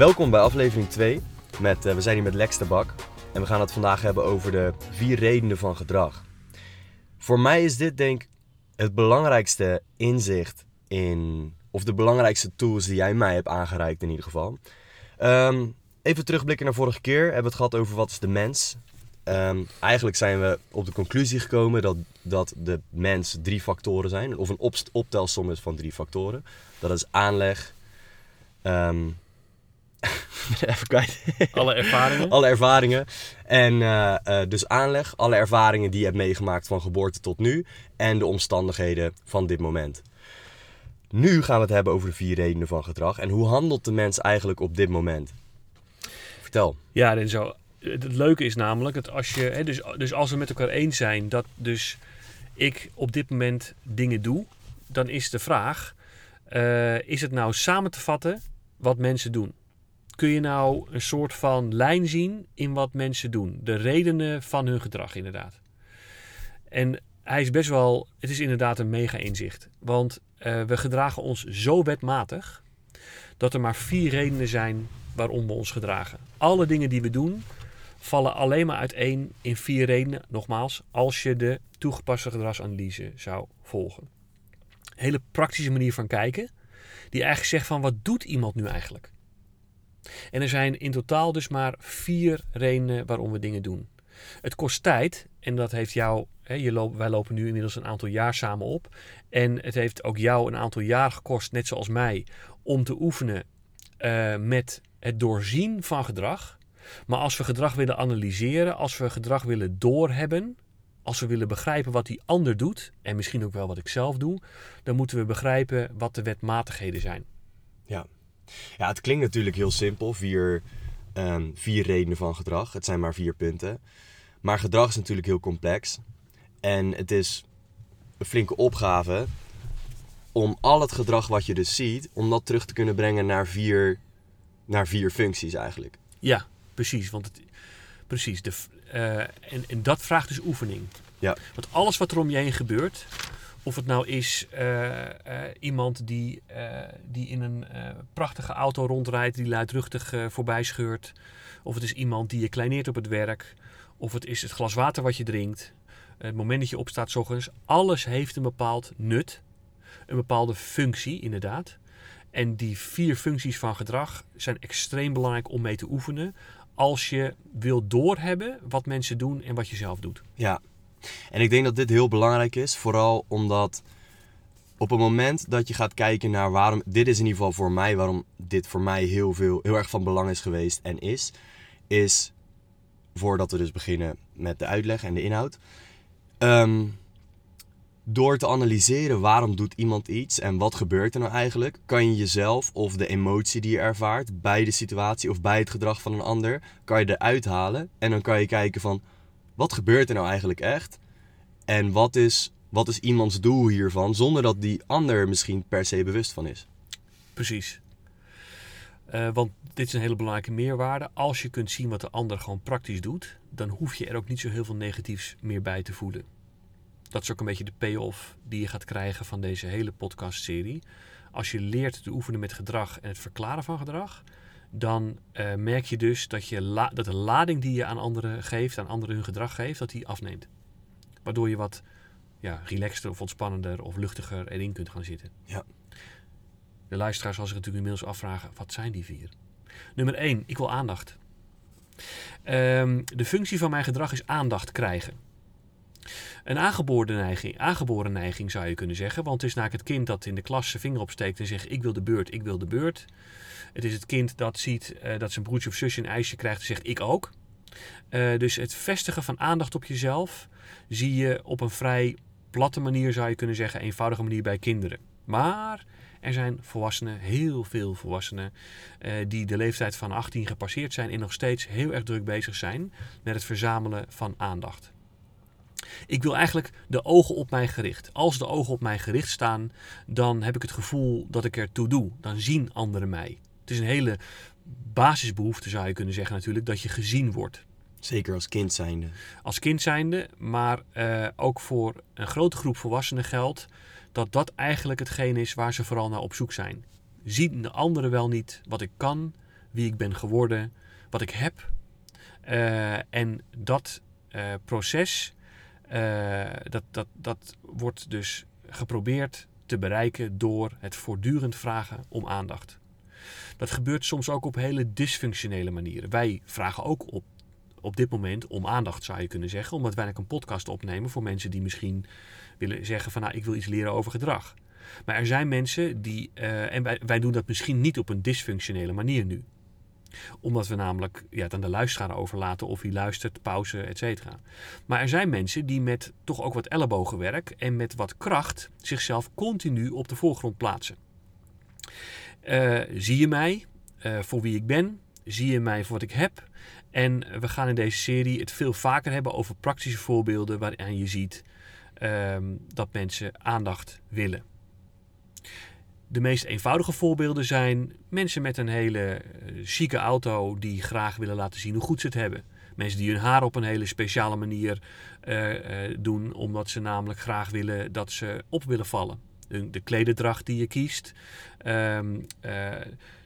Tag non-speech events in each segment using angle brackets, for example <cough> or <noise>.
Welkom bij aflevering 2. Met, eh, we zijn hier met Lex de Bak. En we gaan het vandaag hebben over de vier redenen van gedrag. Voor mij is dit denk ik het belangrijkste inzicht in... Of de belangrijkste tools die jij mij hebt aangereikt in ieder geval. Ehm, even terugblikken naar vorige keer. Hebben we het gehad over wat is de mens. Ehm, eigenlijk zijn we op de conclusie gekomen dat, dat de mens drie factoren zijn. Of een optelsom is van drie factoren. Dat is aanleg... <laughs> even kwijt. Alle ervaringen. alle ervaringen. En eh, eh, dus aanleg, alle ervaringen die je hebt meegemaakt van geboorte tot nu. En de omstandigheden van dit moment. Nu gaan we het hebben over de vier redenen van gedrag. En hoe handelt de mens eigenlijk op dit moment? Vertel. Ja, en zo. Het leuke is namelijk dat als je, hè, dus, dus als we met elkaar eens zijn dat dus ik op dit moment dingen doe, dan is de vraag: eh, is het nou samen te vatten wat mensen doen? Kun je nou een soort van lijn zien in wat mensen doen? De redenen van hun gedrag, inderdaad. En hij is best wel, het is inderdaad een mega inzicht. Want eh, we gedragen ons zo wetmatig dat er maar vier redenen zijn waarom we ons gedragen. Alle dingen die we doen vallen alleen maar uiteen in vier redenen. Nogmaals, als je de toegepaste gedragsanalyse zou volgen. Hele praktische manier van kijken, die eigenlijk zegt van wat doet iemand nu eigenlijk? En er zijn in totaal dus maar vier redenen waarom we dingen doen. Het kost tijd en dat heeft jou, hè, je loop, wij lopen nu inmiddels een aantal jaar samen op. En het heeft ook jou een aantal jaar gekost, net zoals mij, om te oefenen eh, met het doorzien van gedrag. Maar als we gedrag willen analyseren, als we gedrag willen doorhebben, als we willen begrijpen wat die ander doet, en misschien ook wel wat ik zelf doe, dan moeten we begrijpen wat de wetmatigheden zijn. Ja. Ja, het klinkt natuurlijk heel simpel. Vier, ehm, vier redenen van gedrag. Het zijn maar vier punten. Maar gedrag is natuurlijk heel complex. En het is een flinke opgave om al het gedrag wat je dus ziet, om dat terug te kunnen brengen naar vier, naar vier functies eigenlijk. Ja, precies. Want het, precies. De, eh, en, en dat vraagt dus oefening. Ja. Want alles wat er om je heen gebeurt, of het nou is eh, eh, iemand die, eh, die in een prachtige auto rondrijdt, die luidruchtig voorbij scheurt, of het is iemand die je kleineert op het werk, of het is het glas water wat je drinkt, het moment dat je opstaat 's ochtends, alles heeft een bepaald nut, een bepaalde functie inderdaad. En die vier functies van gedrag zijn extreem belangrijk om mee te oefenen. Als je wil doorhebben wat mensen doen en wat je zelf doet. Ja, en ik denk dat dit heel belangrijk is, vooral omdat op het moment dat je gaat kijken naar waarom, dit is in ieder geval voor mij, waarom dit voor mij heel, veel, heel erg van belang is geweest en is, is, voordat we dus beginnen met de uitleg en de inhoud, ehm, door te analyseren waarom doet iemand iets en wat gebeurt er nou eigenlijk, kan je jezelf of de emotie die je ervaart bij de situatie of bij het gedrag van een ander, kan je eruit halen en dan kan je kijken van, wat gebeurt er nou eigenlijk echt? En wat is, wat is iemands doel hiervan, zonder dat die ander misschien per se bewust van is? Precies. Eh, want dit is een hele belangrijke meerwaarde. Als je kunt zien wat de ander gewoon praktisch doet, dan hoef je er ook niet zo heel veel negatiefs meer bij te voelen. Dat is ook een beetje de payoff die je gaat krijgen van deze hele podcastserie. Als je leert te oefenen met gedrag en het verklaren van gedrag, dan eh, merk je dus dat, je la- dat de lading die je aan anderen geeft, aan anderen hun gedrag geeft, dat die afneemt. Waardoor je wat ja, relaxter of ontspannender of luchtiger erin kunt gaan zitten. Ja. De luisteraars zal zich natuurlijk inmiddels afvragen, wat zijn die vier? Nummer 1, ik wil aandacht. Ehm, de functie van mijn gedrag is aandacht krijgen. Een aangeboren neiging, aangeboren neiging zou je kunnen zeggen, want het is namelijk het kind dat in de klas zijn vinger opsteekt en zegt ik wil de beurt, ik wil de beurt. Het is het kind dat ziet eh, dat zijn broertje of zusje een ijsje krijgt zegt ik ook. Eh, dus het vestigen van aandacht op jezelf zie je op een vrij platte manier, zou je kunnen zeggen, eenvoudige manier bij kinderen. Maar er zijn volwassenen, heel veel volwassenen, eh, die de leeftijd van 18 gepasseerd zijn en nog steeds heel erg druk bezig zijn met het verzamelen van aandacht. Ik wil eigenlijk de ogen op mij gericht. Als de ogen op mij gericht staan, dan heb ik het gevoel dat ik er toe doe. Dan zien anderen mij. Het is een hele basisbehoefte, zou je kunnen zeggen natuurlijk, dat je gezien wordt. Zeker als kind zijnde. Als kind zijnde, maar eh, ook voor een grote groep volwassenen geldt dat dat eigenlijk hetgeen is waar ze vooral naar op zoek zijn. Zien de anderen wel niet wat ik kan? wie ik ben geworden, wat ik heb. Eh, en dat eh, proces, eh, dat, dat, dat wordt dus geprobeerd te bereiken door het voortdurend vragen om aandacht. Dat gebeurt soms ook op hele dysfunctionele manieren. Wij vragen ook op, op dit moment om aandacht, zou je kunnen zeggen, omdat wij een podcast opnemen voor mensen die misschien willen zeggen van nou, ik wil iets leren over gedrag. Maar er zijn mensen die, eh, en wij, wij doen dat misschien niet op een dysfunctionele manier nu. Omdat we namelijk ja, het aan de luisteraar overlaten of hij luistert, pauze, et. Maar er zijn mensen die met toch ook wat ellebogenwerk en met wat kracht zichzelf continu op de voorgrond plaatsen. Eh, zie je mij eh, voor wie ik ben? Zie je mij voor wat ik heb? En we gaan in deze serie het veel vaker hebben over praktische voorbeelden waarin je ziet ehm, dat mensen aandacht willen. De meest eenvoudige voorbeelden zijn mensen met een hele eh, chique auto die graag willen laten zien hoe goed ze het hebben. Mensen die hun haar op een hele speciale manier eh, eh, doen, omdat ze namelijk graag willen dat ze op willen vallen. De, de die je kiest, ehm, eh,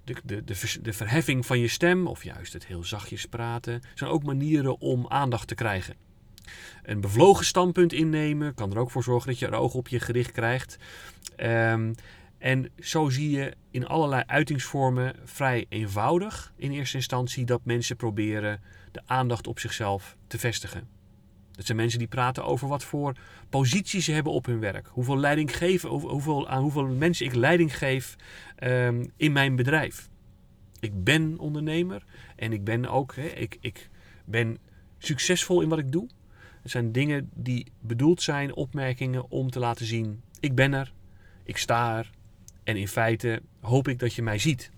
de, de, de, verheffing van je stem, of juist het heel zachtjes praten, zijn ook manieren om aandacht te krijgen. Een bevlogen standpunt innemen kan er ook voor zorgen dat je er oog op je gericht krijgt. Ehm, en zo zie je in allerlei uitingsvormen vrij eenvoudig in eerste instantie dat mensen proberen de aandacht op zichzelf te vestigen. Dat zijn mensen die praten over wat voor positie ze hebben op hun werk. Hoeveel leiding geven, hoe- hoeveel, aan hoeveel mensen ik leiding geef ehm, in mijn bedrijf. Ik ben ondernemer en ik ben ook, ik, ik ben succesvol in wat ik doe. Het zijn dingen die bedoeld zijn, opmerkingen om te laten zien, ik ben er, ik sta er en in feite hoop ik dat je mij ziet.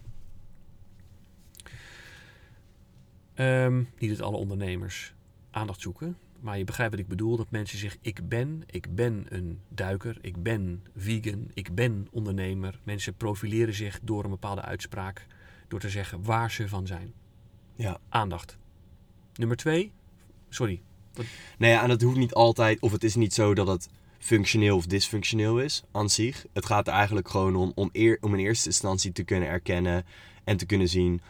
Ehm, niet dat alle ondernemers aandacht zoeken, maar je begrijpt wat ik bedoel. Dat mensen zich ik ben, ik ben een duiker, ik ben vegan, ik ben ondernemer. Mensen profileren zich door een bepaalde uitspraak, door te zeggen waar ze van zijn. Ja. Aandacht. Nummer twee, sorry, Nou ja, en dat hoeft niet altijd, of het is niet zo dat het functioneel of dysfunctioneel is aan zich. Het gaat er eigenlijk gewoon om, om, eer, om in eerste instantie te kunnen erkennen en te kunnen zien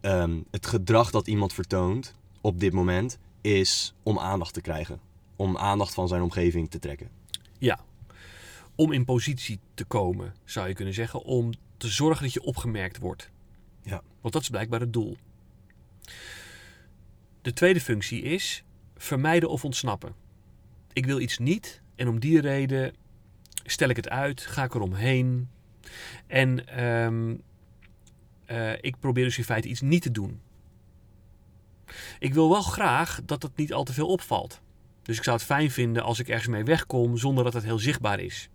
ehm, het gedrag dat iemand vertoont op dit moment is om aandacht te krijgen. Om aandacht van zijn omgeving te trekken. Ja, om in positie te komen, zou je kunnen zeggen, om te zorgen dat je opgemerkt wordt. Ja. Want dat is blijkbaar het doel. De tweede functie is vermijden of ontsnappen. Ik wil iets niet en om die reden stel ik het uit, ga ik eromheen. En ehm, eh, ik probeer dus in feite iets niet te doen. Ik wil wel graag dat het niet al te veel opvalt. Dus ik zou het fijn vinden als ik ergens mee wegkom zonder dat het heel zichtbaar is.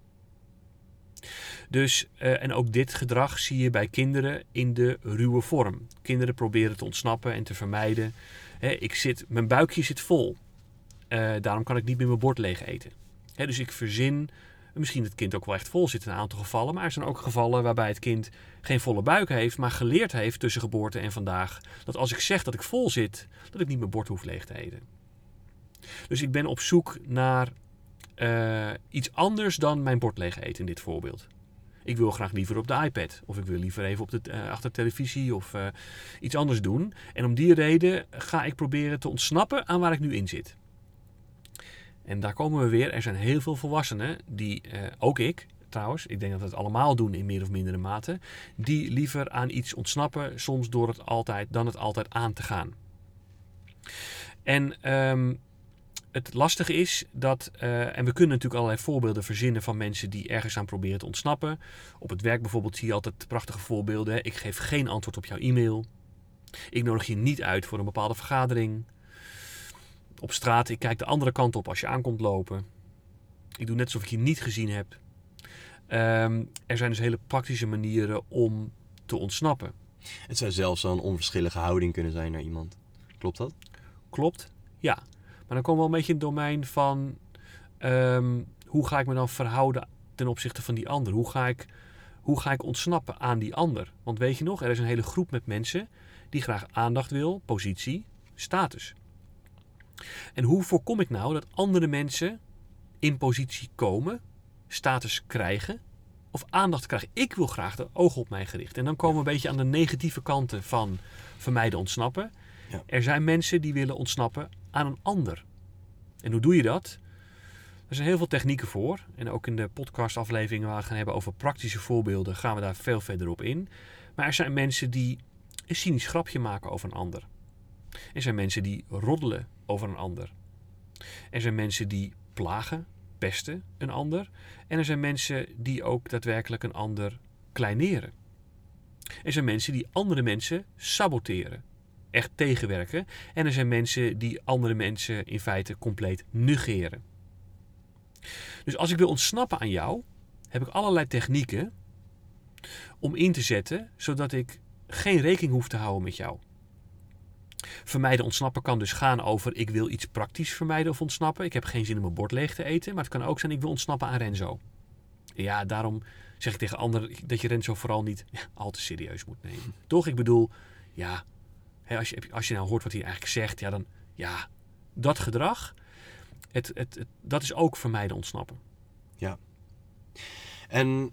Dus, eh, en ook dit gedrag zie je bij kinderen in de ruwe vorm. Kinderen proberen te ontsnappen en te vermijden. Ik zit, mijn buikje zit vol. Eh, daarom kan ik niet meer mijn bord leeg eten. Dus ik verzin, misschien het kind ook wel echt vol zit in een aantal gevallen. Maar er zijn ook gevallen waarbij het kind geen volle buik heeft, maar geleerd heeft tussen geboorte en vandaag. Dat als ik zeg dat ik vol zit, dat ik niet mijn bord hoef leeg te eten. Dus ik ben op zoek naar eh, iets anders dan mijn bord leeg eten in dit voorbeeld. Ik wil graag liever op de iPad. Of ik wil liever even op de, eh, achter de televisie of iets anders doen. En om die reden ga ik proberen te ontsnappen aan waar ik nu in zit. En daar komen we weer. Er zijn heel veel volwassenen die, eh, ook ik trouwens, ik denk dat we het allemaal doen in meer of mindere mate, die liever aan iets ontsnappen, soms door het altijd, dan het altijd aan te gaan. En ehm, het lastige is dat, eh, en we kunnen natuurlijk allerlei voorbeelden verzinnen van mensen die ergens aan proberen te ontsnappen. Op het werk bijvoorbeeld zie je altijd prachtige voorbeelden. Ik geef geen antwoord op jouw e-mail. Ik nodig je niet uit voor een bepaalde vergadering. Op straat, ik kijk de andere kant op als je aankomt lopen. Ik doe net alsof ik je niet gezien heb. Ehm, er zijn dus hele praktische manieren om te ontsnappen. Het zou zelfs een onverschillige houding kunnen zijn naar iemand. Klopt dat? Klopt, ja. Maar dan komen we wel een beetje in het domein van ehm, hoe ga ik me dan verhouden ten opzichte van die ander? Hoe ga, ik, hoe ga ik ontsnappen aan die ander? Want weet je nog, er is een hele groep met mensen die graag aandacht wil, positie, status. En hoe voorkom ik nou dat andere mensen in positie komen, status krijgen of aandacht krijgen. Ik wil graag de ogen op mij gericht. En dan komen we een beetje aan de negatieve kanten van vermijden ontsnappen. Ja. Er zijn mensen die willen ontsnappen aan een ander. En hoe doe je dat? Er zijn heel veel technieken voor. En ook in de podcastafleveringen waar we gaan hebben over praktische voorbeelden, gaan we daar veel verder op in. Maar er zijn mensen die een cynisch grapje maken over een ander. Er zijn mensen die roddelen over een ander. Er zijn mensen die plagen, pesten een ander. En er zijn mensen die ook daadwerkelijk een ander kleineren. Er zijn mensen die andere mensen saboteren, echt tegenwerken. En er zijn mensen die andere mensen in feite compleet negeren. Dus als ik wil ontsnappen aan jou, heb ik allerlei technieken om in te zetten, zodat ik geen rekening hoef te houden met jou. Vermijden ontsnappen kan dus gaan over ik wil iets praktisch vermijden of ontsnappen. Ik heb geen zin om mijn bord leeg te eten. Maar het kan ook zijn ik wil ontsnappen aan Renzo. Ja, daarom zeg ik tegen anderen dat je Renzo vooral niet ja, al te serieus moet nemen. Toch? Ik bedoel, ja, hè, als, je, als je nou hoort wat hij eigenlijk zegt, ja, dan ja, dat gedrag, het, het, dat is ook vermijden ontsnappen. En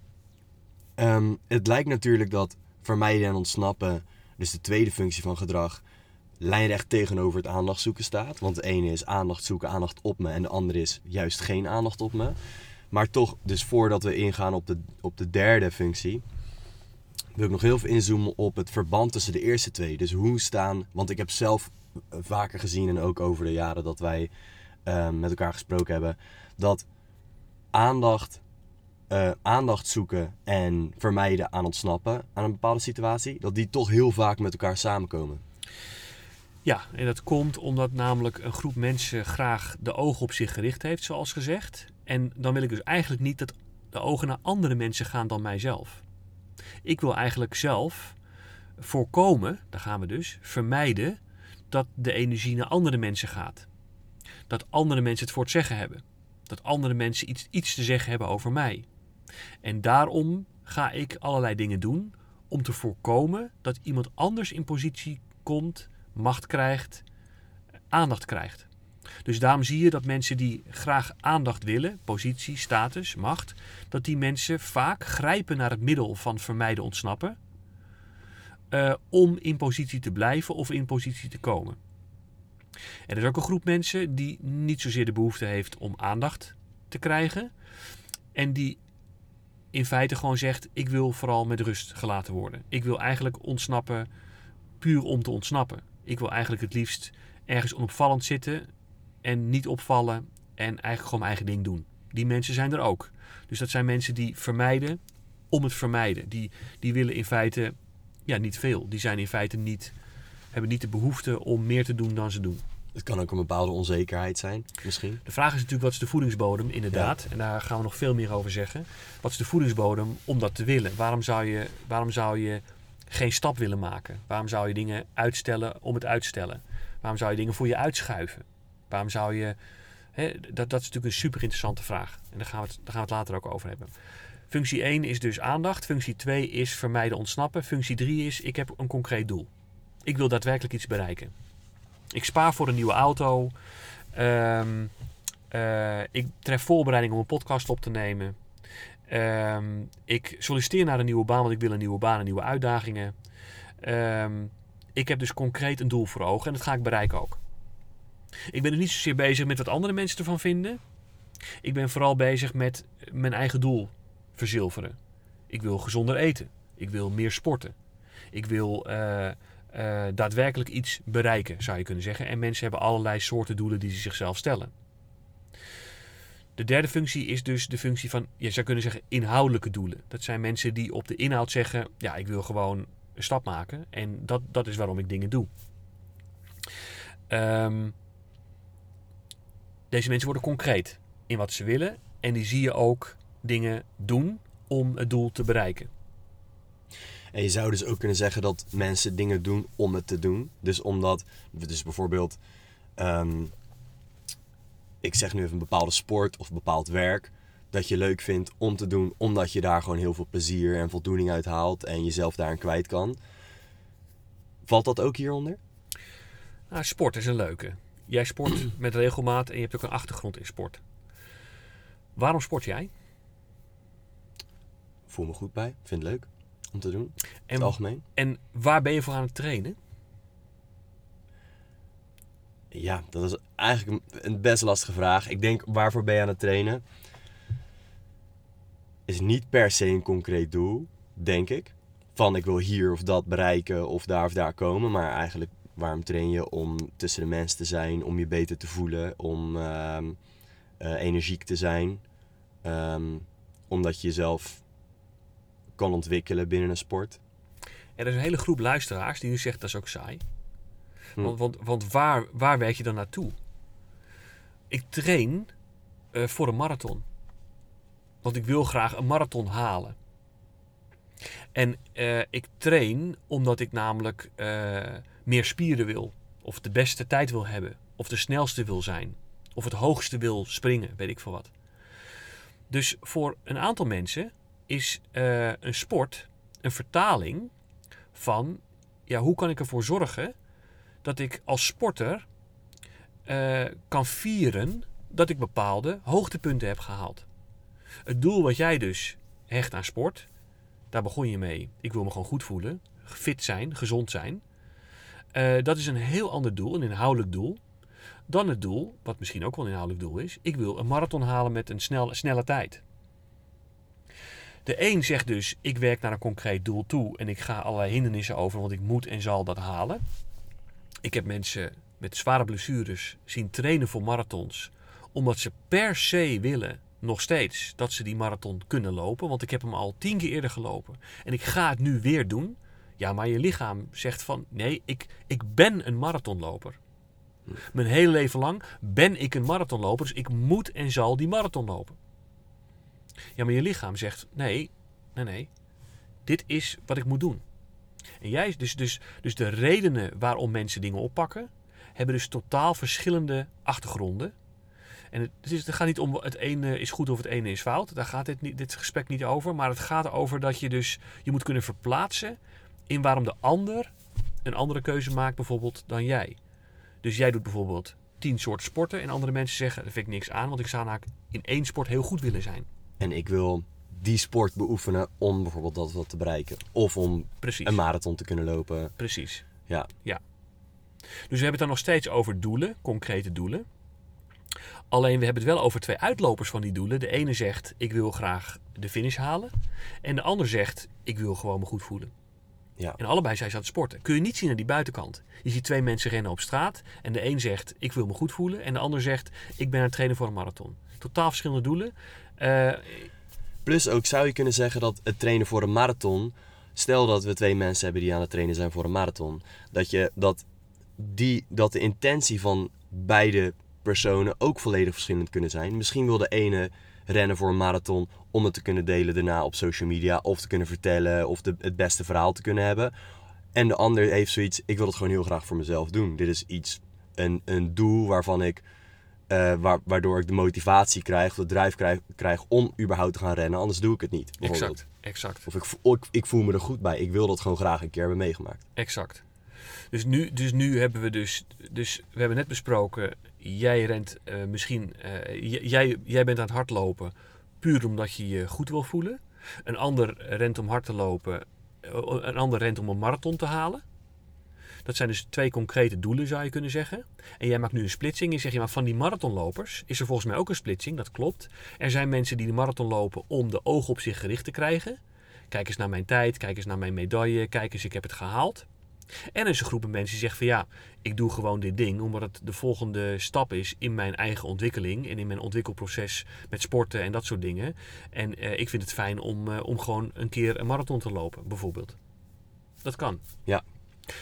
ehm, het lijkt natuurlijk dat vermijden en ontsnappen, dus de tweede functie van gedrag, lijnrecht tegenover het aandacht zoeken staat. Want de ene is aandacht zoeken, aandacht op me. En de andere is juist geen aandacht op me. Maar toch, dus voordat we ingaan op de, op de derde functie, wil ik nog heel veel inzoomen op het verband tussen de eerste twee. Dus hoe staan, want ik heb zelf vaker gezien en ook over de jaren dat wij ehm, met elkaar gesproken hebben, dat aandacht, eh, aandacht zoeken en vermijden aan ontsnappen aan een bepaalde situatie, dat die toch heel vaak met elkaar samenkomen. Ja, en dat komt omdat namelijk een groep mensen graag de ogen op zich gericht heeft, zoals gezegd. En dan wil ik dus eigenlijk niet dat de ogen naar andere mensen gaan dan mijzelf. Ik wil eigenlijk zelf voorkomen, daar gaan we dus, vermijden dat de energie naar andere mensen gaat. Dat andere mensen het voor het zeggen hebben. Dat andere mensen iets, iets te zeggen hebben over mij. En daarom ga ik allerlei dingen doen om te voorkomen dat iemand anders in positie komt, macht krijgt, aandacht krijgt. Dus daarom zie je dat mensen die graag aandacht willen, positie, status, macht, dat die mensen vaak grijpen naar het middel van vermijden ontsnappen. eh, om in positie te blijven of in positie te komen. En er is ook een groep mensen die niet zozeer de behoefte heeft om aandacht te krijgen. En die in feite gewoon zegt: Ik wil vooral met rust gelaten worden. Ik wil eigenlijk ontsnappen puur om te ontsnappen. Ik wil eigenlijk het liefst ergens onopvallend zitten en niet opvallen en eigenlijk gewoon mijn eigen ding doen. Die mensen zijn er ook. Dus dat zijn mensen die vermijden om het vermijden. Die, die willen in feite ja, niet veel. Die zijn in feite niet, hebben niet de behoefte om meer te doen dan ze doen. Het kan ook een bepaalde onzekerheid zijn, misschien. De vraag is natuurlijk, wat is de voedingsbodem? Inderdaad. En daar gaan we nog veel meer over zeggen. Wat is de voedingsbodem om dat te willen? Waarom zou je, waarom zou je geen stap willen maken? Waarom zou je dingen uitstellen om het uitstellen? Waarom zou je dingen voor je uitschuiven? Waarom zou je... Hè, dat, dat is natuurlijk een super interessante vraag. En daar gaan, we het, daar gaan we het later ook over hebben. Functie 1 is dus aandacht. Functie 2 is vermijden ontsnappen. Functie 3 is ik heb een concreet doel. Ik wil daadwerkelijk iets bereiken. Ik spaar voor een nieuwe auto. Ehm, eh, ik tref voorbereiding om een podcast op te nemen. Ehm, ik solliciteer naar een nieuwe baan, want ik wil een nieuwe baan en nieuwe uitdagingen. Ehm, ik heb dus concreet een doel voor ogen en dat ga ik bereiken ook. Ik ben er niet zozeer bezig met wat andere mensen ervan vinden. Ik ben vooral bezig met mijn eigen doel verzilveren. Ik wil gezonder eten. Ik wil meer sporten. Ik wil eh, eh, daadwerkelijk iets bereiken, zou je kunnen zeggen. En mensen hebben allerlei soorten doelen die ze zichzelf stellen. De derde functie is dus de functie van, je zou kunnen zeggen, inhoudelijke doelen. Dat zijn mensen die op de inhoud zeggen, ja, ik wil gewoon een stap maken. En dat, dat is waarom ik dingen doe. Ehm, deze mensen worden concreet in wat ze willen. En die zie je ook dingen doen om het doel te bereiken. En je zou dus ook kunnen zeggen dat mensen dingen doen om het te doen. Dus omdat, dus bijvoorbeeld, ehm, ik zeg nu even een bepaalde sport of bepaald werk, dat je leuk vindt om te doen, omdat je daar gewoon heel veel plezier en voldoening uit haalt en jezelf daarin kwijt kan. Valt dat ook hieronder? Nou, sport is een leuke. Jij sport <clears throat> met regelmaat en je hebt ook een achtergrond in sport. Waarom sport jij? voel me goed bij. Vind het leuk om te doen. In En, het algemeen. en waar ben je voor aan het trainen? Ja, dat is eigenlijk een, best lastige vraag. Ik denk, waarvoor ben je aan het trainen? Is niet per se een concreet doel, denk ik. Van ik wil hier of dat bereiken of daar of daar komen. Maar eigenlijk, waarom train je? Om tussen de mensen te zijn, om je beter te voelen, om ehm, eh, energiek te zijn. Ehm, omdat je jezelf kan ontwikkelen binnen een sport. Er is een hele groep luisteraars die nu zegt dat is ook saai. Hm. Want, want, want waar, waar werk je dan naartoe? Ik train eh, voor een marathon. Want ik wil graag een marathon halen. En eh, ik train omdat ik namelijk eh, meer spieren wil. Of de beste tijd wil hebben. Of de snelste wil zijn. Of het hoogste wil springen, weet ik veel wat. Dus voor een aantal mensen is een sport een vertaling van ja, hoe kan ik ervoor zorgen dat ik als sporter eh, kan vieren dat ik bepaalde hoogtepunten heb gehaald. Het doel wat jij dus hecht aan sport, daar begon je mee. Ik wil me gewoon goed voelen, fit zijn, gezond zijn. Eh, dat is een heel ander doel, een inhoudelijk doel, dan het doel, wat misschien ook wel een inhoudelijk doel is. Ik wil een marathon halen met een snelle, snelle tijd. De een zegt dus, ik werk naar een concreet doel toe en ik ga allerlei hindernissen over, want ik moet en zal dat halen. Ik heb mensen met zware blessures zien trainen voor marathons, omdat ze per se willen, nog steeds, dat ze die marathon kunnen lopen. Want ik heb hem al tien keer eerder gelopen en ik ga het nu weer doen. Ja, maar je lichaam zegt van, nee, ik, ik ben een marathonloper. Mijn hele leven lang ben ik een marathonloper, dus ik moet en zal die marathon lopen. Ja, maar je lichaam zegt: nee, nee, nee. Dit is wat ik moet doen. En jij, dus, dus, dus de redenen waarom mensen dingen oppakken, hebben dus totaal verschillende achtergronden. En het, is, het gaat niet om het ene is goed of het ene is fout. Daar gaat dit, dit gesprek niet over. Maar het gaat over dat je dus je moet kunnen verplaatsen in waarom de ander een andere keuze maakt, bijvoorbeeld, dan jij. Dus jij doet bijvoorbeeld tien soorten sporten. En andere mensen zeggen: daar vind ik niks aan, want ik zou namelijk in één sport heel goed willen zijn. En ik wil die sport beoefenen om bijvoorbeeld dat wat te bereiken. Of om Precies. een marathon te kunnen lopen. Precies. Ja. ja. Dus we hebben het dan nog steeds over doelen, concrete doelen. Alleen we hebben het wel over twee uitlopers van die doelen. De ene zegt, ik wil graag de finish halen. En de ander zegt, ik wil gewoon me goed voelen. Ja. En allebei zijn ze aan het sporten. Kun je niet zien aan die buitenkant. Je ziet twee mensen rennen op straat. En de een zegt, ik wil me goed voelen. En de ander zegt, ik ben aan het trainen voor een marathon. Totaal verschillende doelen. Uh, Plus ook zou je kunnen zeggen dat het trainen voor een marathon. Stel dat we twee mensen hebben die aan het trainen zijn voor een marathon. Dat, je, dat, die, dat de intentie van beide personen ook volledig verschillend kunnen zijn. Misschien wil de ene rennen voor een marathon om het te kunnen delen daarna op social media. Of te kunnen vertellen of de, het beste verhaal te kunnen hebben. En de ander heeft zoiets, ik wil het gewoon heel graag voor mezelf doen. Dit is iets, een, een doel waarvan ik uh, waardoor ik de motivatie krijg, de drijf krijg, krijg, om überhaupt te gaan rennen. Anders doe ik het niet. Exact, exact. Of ik, ik, ik, voel me er goed bij. Ik wil dat gewoon graag een keer hebben meegemaakt. Exact. Dus nu, dus nu hebben we dus, dus we hebben net besproken, jij rent uh, misschien, uh, jij, jij bent aan het hardlopen puur omdat je je goed wil voelen. Een ander rent om hard te lopen, een ander rent om een marathon te halen. Dat zijn dus twee concrete doelen, zou je kunnen zeggen. En jij maakt nu een splitsing. Je zegt, ja, maar van die marathonlopers is er volgens mij ook een splitsing. Dat klopt. Er zijn mensen die de marathon lopen om de ogen op zich gericht te krijgen. Kijk eens naar mijn tijd, kijk eens naar mijn medaille, kijk eens, ik heb het gehaald. En er is een groep mensen die zegt van ja, ik doe gewoon dit ding omdat het de volgende stap is in mijn eigen ontwikkeling en in mijn ontwikkelproces met sporten en dat soort dingen. En uh, ik vind het fijn om, uh, om gewoon een keer een marathon te lopen, bijvoorbeeld. Dat kan. Ja,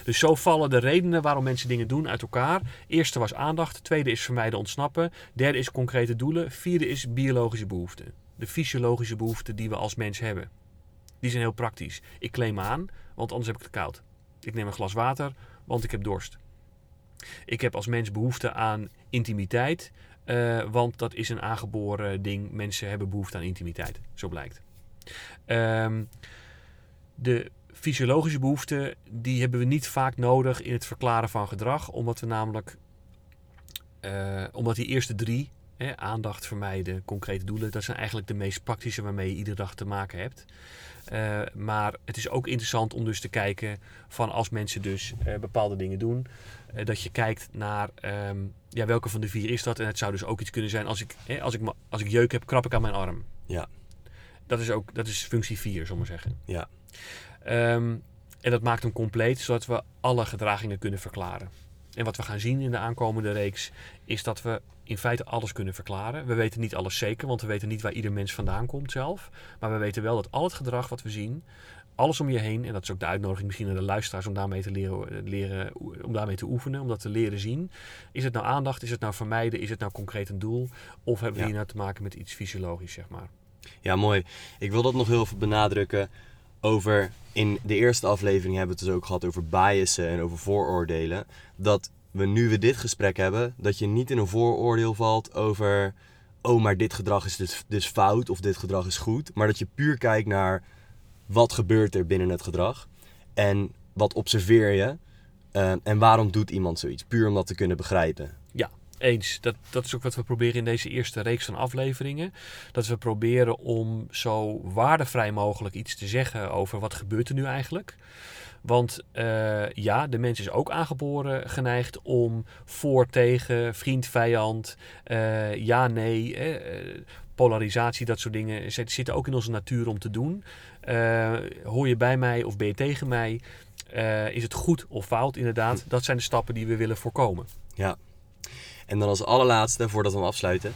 dus zo vallen de redenen waarom mensen dingen doen uit elkaar. Eerste was aandacht, tweede is vermijden ontsnappen, derde is concrete doelen, vierde is biologische behoeften. De fysiologische behoeften die we als mens hebben. Die zijn heel praktisch. Ik me aan, want anders heb ik het koud. Ik neem een glas water, want ik heb dorst. Ik heb als mens behoefte aan intimiteit, uh, want dat is een aangeboren ding. Mensen hebben behoefte aan intimiteit, zo blijkt. Um, de fysiologische behoeften, die hebben we niet vaak nodig in het verklaren van gedrag. Omdat we namelijk, uh, omdat die eerste drie Hè, aandacht vermijden, concrete doelen. Dat zijn eigenlijk de meest praktische waarmee je iedere dag te maken hebt. Uh, maar het is ook interessant om dus te kijken van als mensen dus uh, bepaalde dingen doen, dat je kijkt naar um, ja, welke van de vier is dat. En het zou dus ook iets kunnen zijn als ik, hè, als ik, als ik jeuk heb, krap ik aan mijn arm. Ja. Dat is ook dat is functie 4, zullen we maar zeggen. Ja. Um, en dat maakt hem compleet, zodat we alle gedragingen kunnen verklaren. En wat we gaan zien in de aankomende reeks is dat we in feite alles kunnen verklaren. We weten niet alles zeker, want we weten niet waar ieder mens vandaan komt zelf. Maar we weten wel dat al het gedrag wat we zien, alles om je heen, en dat is ook de uitnodiging misschien aan de luisteraars om daarmee te leren, leren, om daarmee te oefenen, om dat te leren zien. Is het nou aandacht? Is het nou vermijden? Is het nou concreet een doel? Of hebben we Ja. hier nou te maken met iets fysiologisch, zeg maar? Ja, mooi. Ik wil dat nog heel veel benadrukken over... In de eerste aflevering hebben we het dus ook gehad over biasen en over vooroordelen. Dat we nu we dit gesprek hebben, dat je niet in een vooroordeel valt over... Oh, maar dit gedrag is dus, dus fout of dit gedrag is goed. Maar dat je puur kijkt naar wat gebeurt er binnen het gedrag. En wat observeer je. eh, en waarom doet iemand zoiets? Puur om dat te kunnen begrijpen. Eens. Dat, dat is ook wat we proberen in deze eerste reeks van afleveringen. Dat we proberen om zo waardevrij mogelijk iets te zeggen over wat gebeurt er nu eigenlijk. Want eh, ja, de mens is ook aangeboren geneigd om voor, tegen, vriend, vijand, eh, ja, nee, eh, polarisatie, dat soort dingen zit- ook in onze natuur om te doen. Hoor je bij mij of ben je tegen mij? Is het goed of fout? Inderdaad, dat zijn de stappen die we willen voorkomen. En dan als allerlaatste, voordat we hem afsluiten,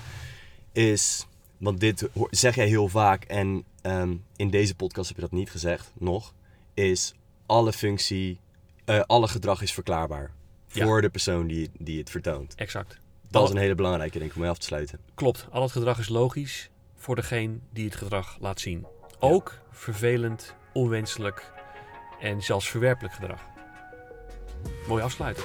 is, want dit zeg jij heel vaak en ehm, in deze podcast heb je dat niet gezegd, nog, is alle functie, eh, alle gedrag is verklaarbaar Ja. voor de persoon die, die het vertoont. Exact. Dat is een hele belangrijke, denk ik, om mee af te sluiten. Klopt, al het gedrag is logisch voor degene die het gedrag laat zien. Ook vervelend, onwenselijk en zelfs verwerpelijk gedrag. Mooi afsluiten.